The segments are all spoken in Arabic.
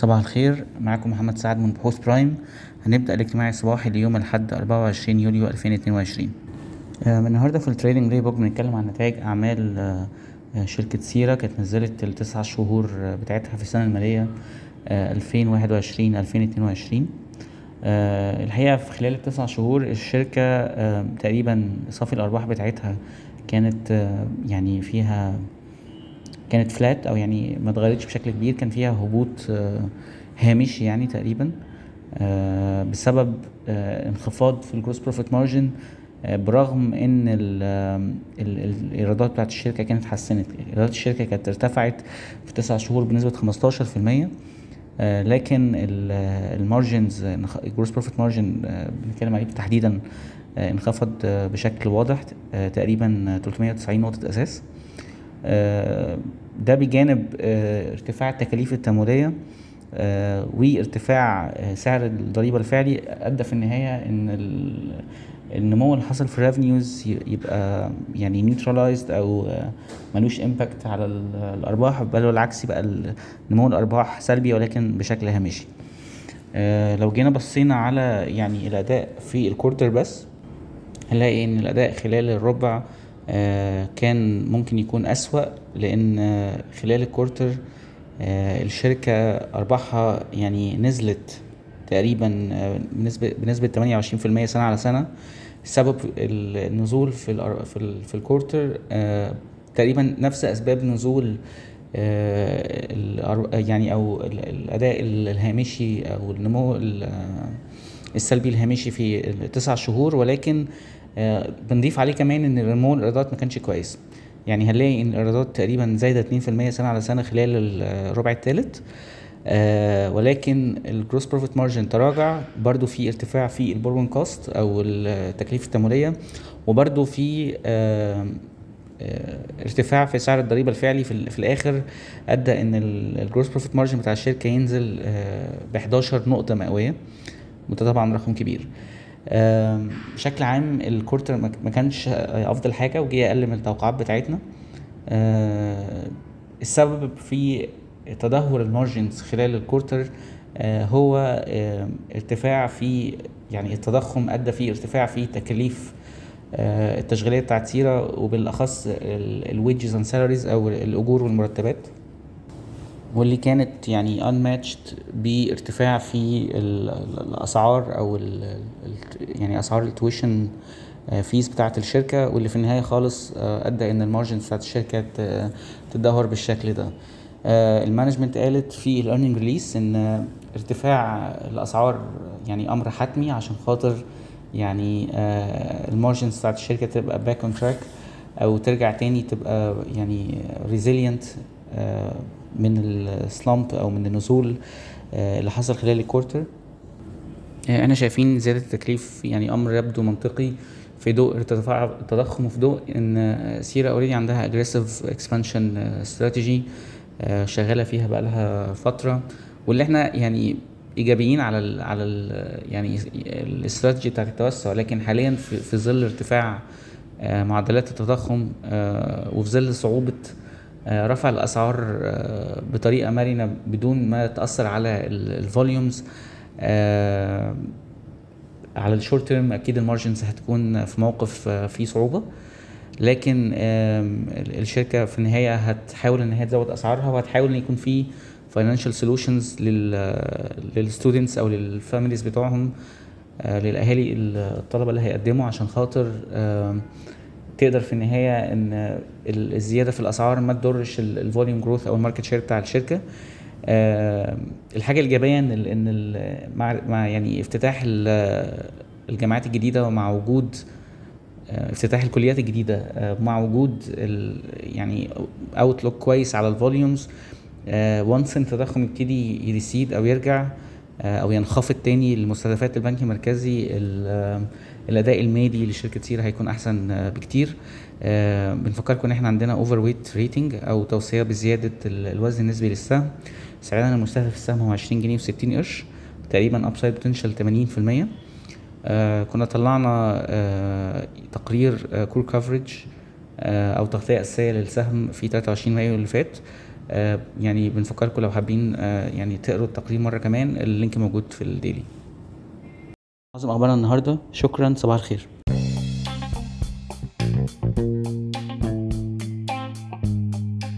صباح الخير. معاكم محمد سعد من بحوث برايم هنبدأ الاجتماع الصباحي ليوم الأحد 24 يوليو 2022 آه، من النهاردة في التريدنج ري بوك بنتكلم عن نتائج أعمال آه، آه، شركة سيرا كانت نزلت التسع شهور بتاعتها في السنة المالية ألفين واحد وعشرين ألفين اتنين وعشرين. الحقيقة في خلال التسع شهور الشركة تقريبا صافي الأرباح بتاعتها كانت يعني فيها كانت flat أو يعني ما اتغيرتش بشكل كبير كان فيها هبوط آه، هامشي يعني تقريبا آه، بسبب آه، انخفاض في ال gross profit margin برغم إن ال ال ال الإيرادات بتاعت الشركة كانت اتحسنت إيرادات الشركة كانت ارتفعت في تسع شهور بنسبة 15% آه، لكن ال margins ال gross profit margin بنتكلم عليه تحديدا انخفض بشكل واضح تقريبا 390 نقطة أساس. ده بجانب آه، ارتفاع التكاليف التمويلية آه، وارتفاع آه، سعر الضريبة الفعلي أدى في النهاية إن ال- النمو اللي حصل في ال revenues يبقى يعني neutralized أو آه، ملوش impact على ال- الأرباح بل بالعكس يبقى نمو الأرباح سلبي ولكن بشكل هامشي. آه، لو جينا بصينا على يعني الأداء في ال quarter بس هنلاقي إن الأداء خلال الربع آه، كان ممكن يكون أسوأ لأن آه، خلال ال quarter آه، الشركة أرباحها يعني نزلت تقريبا آه، بنسبة بنسبة 28% سنة على سنة سبب النزول في في في ال quarter آه، تقريبا نفس أسباب نزول آه، يعني أو ال- الأداء الهامشي أو النمو ال- السلبي الهامشي في التسع شهور ولكن آه، بنضيف عليه كمان إن نمو الإيرادات ما كانش كويس. يعني هنلاقي إن الإيرادات تقريبا زايدة 2% سنة على سنة خلال الربع الثالث آه ولكن ال gross profit margin تراجع. برضو في ارتفاع في ال borrowing cost أو التكلفه التمويلية. وبرضو في آه آه، ارتفاع في سعر الضريبة الفعلي في, في الآخر. أدى إن ال gross profit margin بتاع الشركة ينزل ب 11 نقطة مئوية. وده طبعا رقم كبير. بشكل عام ال quarter ما كانش أفضل حاجة وجه أقل من التوقعات بتاعتنا. آه، السبب في تدهور ال margins خلال ال quarter آه، هو ارتفاع في يعني التضخم أدى في ارتفاع في تكاليف آه، التشغيلية بتاعت سيرا وبالأخص ال wages and salaries أو الأجور والمرتبات. واللي كانت يعني unmatched بارتفاع في ال- ال- الأسعار أو ال ال- يعني أسعار ال tuition fees بتاعة الشركة واللي في النهاية خالص آه، أدى إن ال margins بتاعة الشركة ت- تتدهور بالشكل ده. آه، ال management قالت في ال earnings release إن ارتفاع الأسعار يعني أمر حتمي عشان خاطر يعني ال margins بتاعت الشركة تبقى back on track أو ترجع تاني تبقى يعني resilient من ال slump أو من النزول آه، اللي حصل خلال ال quarter آه، إحنا شايفين زيادة التكليف يعني أمر يبدو منطقي في ضوء ارتفاع التضخم وفي ضوء إن آه، سيرا already عندها aggressive expansion strategy شغالة فيها بقى لها فترة. واللي إحنا يعني إيجابيين على ال على ال يعني الاستراتيجي بتاعت التوسع لكن حاليا في, في ظل ارتفاع آه، معدلات التضخم آه، وفي ظل صعوبة آه، رفع الأسعار آه، بطريقة مرنة بدون ما تأثر على ال volumes على ال short term أكيد ال margins هتكون في موقف آه، فيه صعوبة. لكن الشركة في النهاية هتحاول إن هي تزود أسعارها وهتحاول إن يكون في financial solutions لل students أو لل families بتوعهم آه، للأهالي الطلبة اللي هيقدموا عشان خاطر تقدر في النهاية إن ال- الزيادة في الأسعار ما تضرش ال volume growth أو ال market share بتاع الشركة. آه، الحاجة الإيجابية إن إن مع يعني افتتاح ال- الجامعات الجديدة ومع وجود آه، افتتاح الكليات الجديدة آه، مع وجود يعني outlook كويس على ال volumes و once التضخم يبتدي ي recede أو يرجع أو ينخفض تاني لمستهدفات البنك المركزي ال- آه، الأداء المالي لشركه سيرا هيكون أحسن آه، بكتير. آه، بنفكركم ان إحنا عندنا overweight rating أو توصية بزيادة ال- الوزن النسبي للسهم. سعرنا المستهدف السهم هو 20 جنيه و60 قرش تقريبا upside potential 80% آه كنا طلعنا آه تقرير آه core coverage آه أو تغطية أساسية للسهم في 23 مايو اللي فات. آه، يعني بنفكركم لو حابين آه، يعني تقروا التقرير مرة كمان اللينك موجود في الديلي. معظم أخبارنا النهارده شكرا صباح الخير.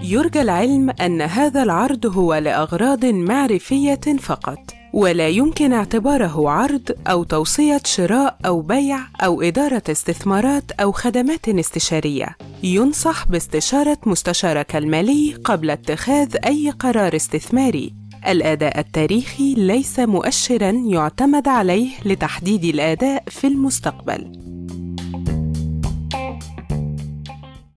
يرجى العلم أن هذا العرض هو لأغراض معرفية فقط ولا يمكن اعتباره عرض أو توصية شراء أو بيع أو إدارة استثمارات أو خدمات استشارية. ينصح باستشارة مستشارك المالي قبل اتخاذ أي قرار استثماري. الأداء التاريخي ليس مؤشرا يعتمد عليه لتحديد الأداء في المستقبل.